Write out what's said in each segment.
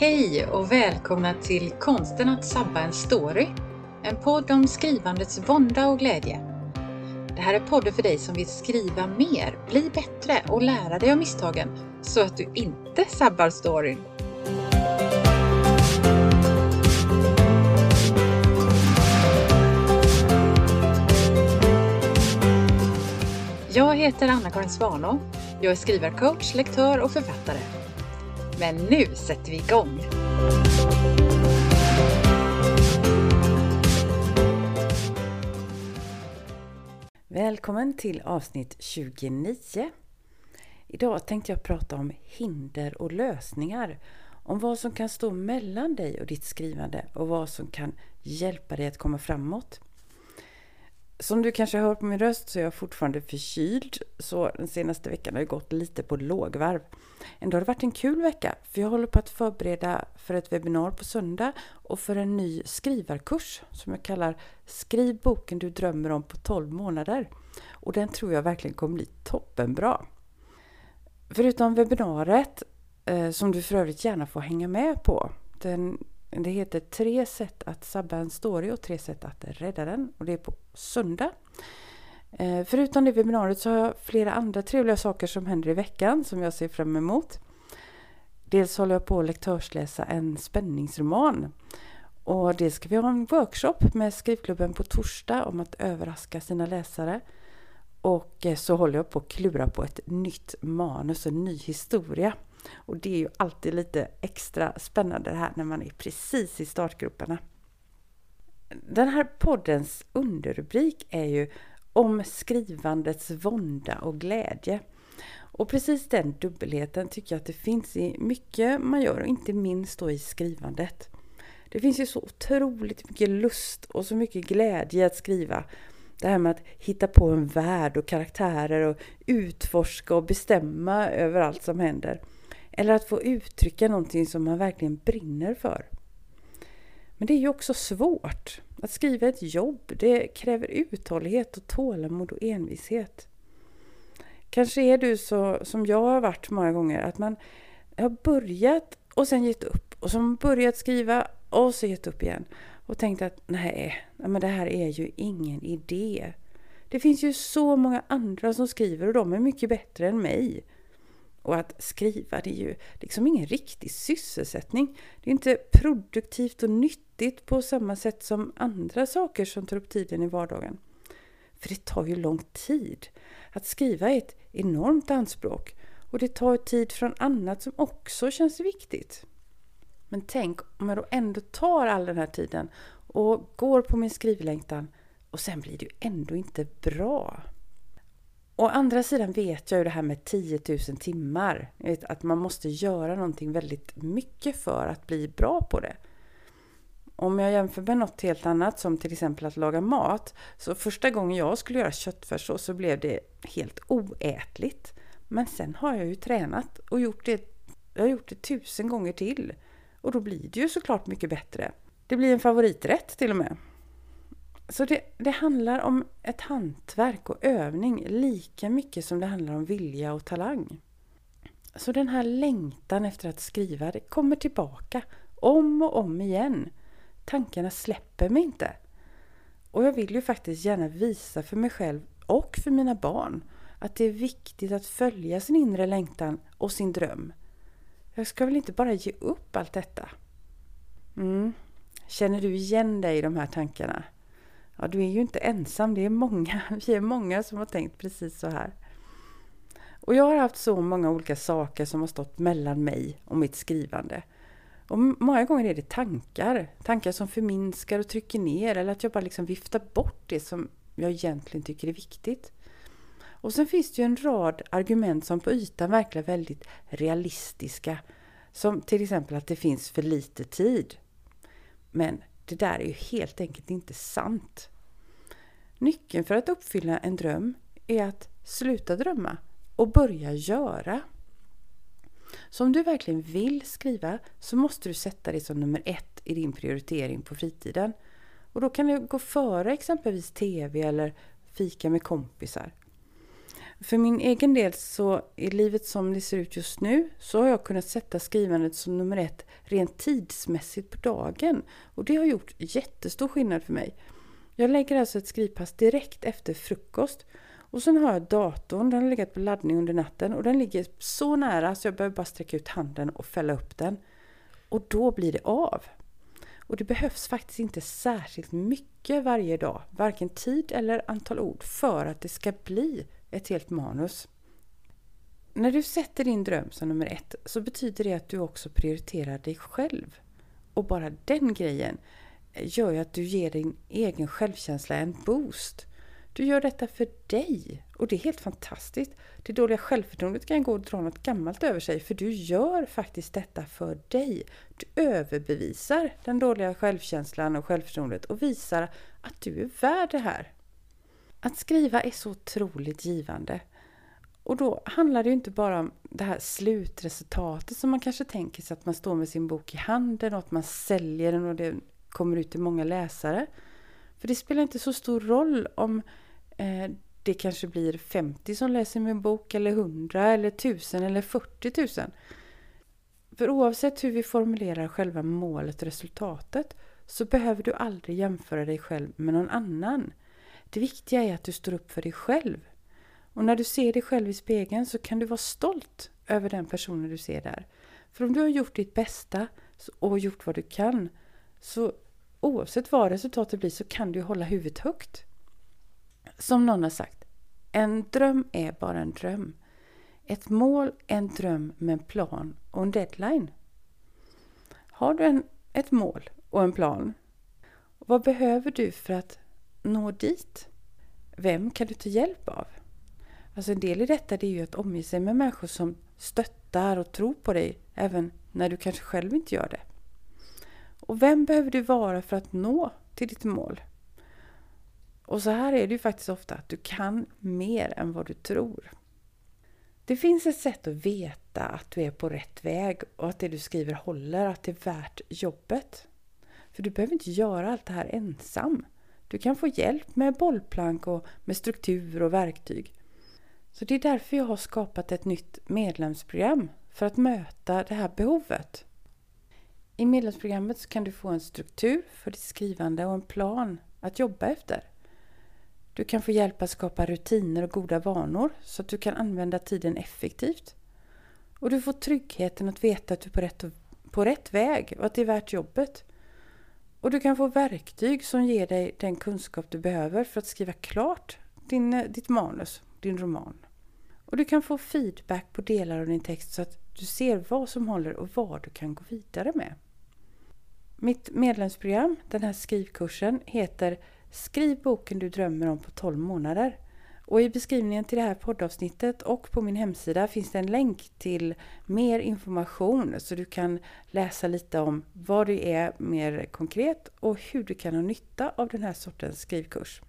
Hej och välkomna till Konsten att sabba en story. En podd om skrivandets vånda och glädje. Det här är podden för dig som vill skriva mer, bli bättre och lära dig av misstagen så att du inte sabbar storyn. Jag heter Anna-Karin Svanå. Jag är skrivarcoach, lektör och författare. Men nu sätter vi igång! Välkommen till avsnitt 29. Idag tänkte jag prata om hinder och lösningar. Om vad som kan stå mellan dig och ditt skrivande och vad som kan hjälpa dig att komma framåt. Som du kanske hör på min röst så är jag fortfarande förkyld, så den senaste veckan har jag gått lite på lågvarv. Ändå har det varit en kul vecka, för jag håller på att förbereda för ett webbinar på söndag och för en ny skrivarkurs som jag kallar Skriv boken du drömmer om på 12 månader. Och den tror jag verkligen kommer bli toppenbra. Förutom webbinariet, eh, som du för övrigt gärna får hänga med på, den det heter Tre sätt att sabba en story och tre sätt att rädda den. Och det är på söndag. Eh, förutom det webbinariet så har jag flera andra trevliga saker som händer i veckan som jag ser fram emot. Dels håller jag på att lektörsläsa en spänningsroman. Och dels ska vi ha en workshop med skrivklubben på torsdag om att överraska sina läsare. Och eh, så håller jag på att klura på ett nytt manus, en ny historia. Och det är ju alltid lite extra spännande det här när man är precis i startgroparna. Den här poddens underrubrik är ju om skrivandets vånda och glädje. Och precis den dubbelheten tycker jag att det finns i mycket man gör och inte minst då i skrivandet. Det finns ju så otroligt mycket lust och så mycket glädje att skriva. Det här med att hitta på en värld och karaktärer och utforska och bestämma över allt som händer. Eller att få uttrycka någonting som man verkligen brinner för. Men det är ju också svårt. Att skriva ett jobb, det kräver uthållighet och tålamod och envishet. Kanske är du så som jag har varit många gånger, att man har börjat och sen gett upp. Och som börjat skriva och så gett upp igen. Och tänkt att nej, men det här är ju ingen idé. Det finns ju så många andra som skriver och de är mycket bättre än mig. Och att skriva det är ju liksom ingen riktig sysselsättning. Det är inte produktivt och nyttigt på samma sätt som andra saker som tar upp tiden i vardagen. För det tar ju lång tid. Att skriva är ett enormt anspråk och det tar tid från annat som också känns viktigt. Men tänk om jag då ändå tar all den här tiden och går på min skrivlängtan och sen blir det ju ändå inte bra. Å andra sidan vet jag ju det här med 10 000 timmar. Att man måste göra någonting väldigt mycket för att bli bra på det. Om jag jämför med något helt annat som till exempel att laga mat. Så första gången jag skulle göra köttfärssås så blev det helt oätligt. Men sen har jag ju tränat och gjort det, jag har gjort det tusen gånger till. Och då blir det ju såklart mycket bättre. Det blir en favoriträtt till och med. Så det, det, handlar om ett hantverk och övning lika mycket som det handlar om vilja och talang. Så den här längtan efter att skriva, det kommer tillbaka om och om igen. Tankarna släpper mig inte. Och jag vill ju faktiskt gärna visa för mig själv och för mina barn att det är viktigt att följa sin inre längtan och sin dröm. Jag ska väl inte bara ge upp allt detta? Mm. Känner du igen dig i de här tankarna? Ja, du är ju inte ensam. Det är många. Vi är många som har tänkt precis så här. Och jag har haft så många olika saker som har stått mellan mig och mitt skrivande. Och många gånger är det tankar. Tankar som förminskar och trycker ner eller att jag bara liksom viftar bort det som jag egentligen tycker är viktigt. Och sen finns det ju en rad argument som på ytan verkar väldigt realistiska. Som till exempel att det finns för lite tid. Men det där är ju helt enkelt inte sant. Nyckeln för att uppfylla en dröm är att sluta drömma och börja göra. Så om du verkligen vill skriva så måste du sätta det som nummer ett i din prioritering på fritiden. Och då kan det gå före exempelvis TV eller fika med kompisar. För min egen del så i livet som det ser ut just nu så har jag kunnat sätta skrivandet som nummer ett rent tidsmässigt på dagen. Och det har gjort jättestor skillnad för mig. Jag lägger alltså ett skrivpass direkt efter frukost. Och sen har jag datorn, den har legat på laddning under natten och den ligger så nära så jag behöver bara sträcka ut handen och fälla upp den. Och då blir det av. Och det behövs faktiskt inte särskilt mycket varje dag, varken tid eller antal ord, för att det ska bli ett helt manus. När du sätter din dröm som nummer ett så betyder det att du också prioriterar dig själv. Och bara den grejen gör ju att du ger din egen självkänsla en boost. Du gör detta för dig och det är helt fantastiskt. Det dåliga självförtroendet kan gå och dra något gammalt över sig för du gör faktiskt detta för dig. Du överbevisar den dåliga självkänslan och självförtroendet och visar att du är värd det här. Att skriva är så otroligt givande. Och då handlar det ju inte bara om det här slutresultatet som man kanske tänker sig att man står med sin bok i handen och att man säljer den och det kommer ut till många läsare. För det spelar inte så stor roll om eh, det kanske blir 50 som läser min bok eller 100 eller 1000 eller 40 000. För oavsett hur vi formulerar själva målet och resultatet så behöver du aldrig jämföra dig själv med någon annan. Det viktiga är att du står upp för dig själv. Och när du ser dig själv i spegeln så kan du vara stolt över den personen du ser där. För om du har gjort ditt bästa och gjort vad du kan så oavsett vad resultatet blir så kan du hålla huvudet högt. Som någon har sagt, en dröm är bara en dröm. Ett mål är en dröm med en plan och en deadline. Har du en, ett mål och en plan? Vad behöver du för att nå dit? Vem kan du ta hjälp av? Alltså en del i detta det är ju att omge sig med människor som stöttar och tror på dig även när du kanske själv inte gör det. Och vem behöver du vara för att nå till ditt mål? Och så här är det ju faktiskt ofta att du kan mer än vad du tror. Det finns ett sätt att veta att du är på rätt väg och att det du skriver håller, att det är värt jobbet. För du behöver inte göra allt det här ensam. Du kan få hjälp med bollplank och med struktur och verktyg. Så det är därför jag har skapat ett nytt medlemsprogram för att möta det här behovet. I medlemsprogrammet så kan du få en struktur för ditt skrivande och en plan att jobba efter. Du kan få hjälp att skapa rutiner och goda vanor så att du kan använda tiden effektivt. Och du får tryggheten att veta att du är på rätt, på rätt väg och att det är värt jobbet. Och du kan få verktyg som ger dig den kunskap du behöver för att skriva klart din, eh, ditt manus, din roman. Och du kan få feedback på delar av din text så att du ser vad som håller och vad du kan gå vidare med. Mitt medlemsprogram, den här skrivkursen, heter Skriv boken du drömmer om på 12 månader. Och i beskrivningen till det här poddavsnittet och på min hemsida finns det en länk till mer information så du kan läsa lite om vad det är mer konkret och hur du kan ha nytta av den här sortens skrivkurs.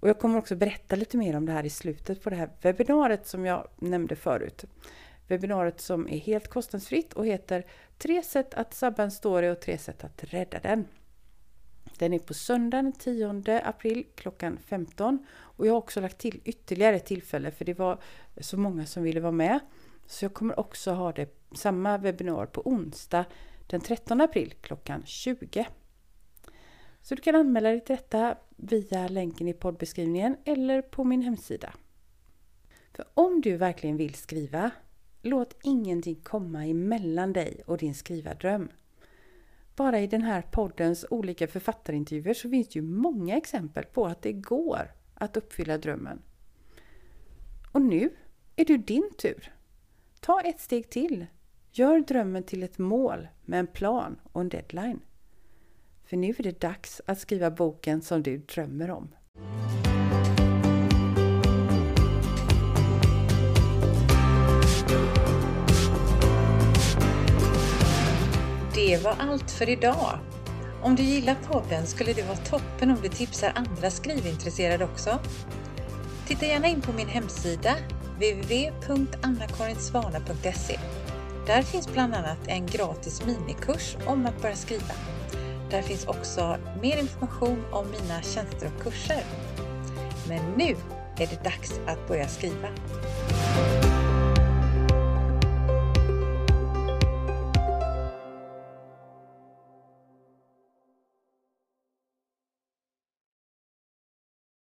Och jag kommer också berätta lite mer om det här i slutet på det här webbinariet som jag nämnde förut. Webbinariet som är helt kostnadsfritt och heter Tre sätt att sabba en story och tre sätt att rädda den. Den är på söndagen den 10 april klockan 15 och jag har också lagt till ytterligare ett tillfälle för det var så många som ville vara med. Så jag kommer också ha det samma webbinar på onsdag den 13 april klockan 20. Så du kan anmäla dig till detta via länken i poddbeskrivningen eller på min hemsida. För om du verkligen vill skriva, låt ingenting komma emellan dig och din skrivardröm. Bara i den här poddens olika författarintervjuer så finns det ju många exempel på att det går att uppfylla drömmen. Och nu är det din tur. Ta ett steg till. Gör drömmen till ett mål med en plan och en deadline. För nu är det dags att skriva boken som du drömmer om. Det var allt för idag. Om du gillar podden skulle det vara toppen om du tipsar andra skrivintresserade också. Titta gärna in på min hemsida www.annakarinsvana.se. Där finns bland annat en gratis minikurs om att börja skriva. Där finns också mer information om mina tjänster och kurser. Men nu är det dags att börja skriva.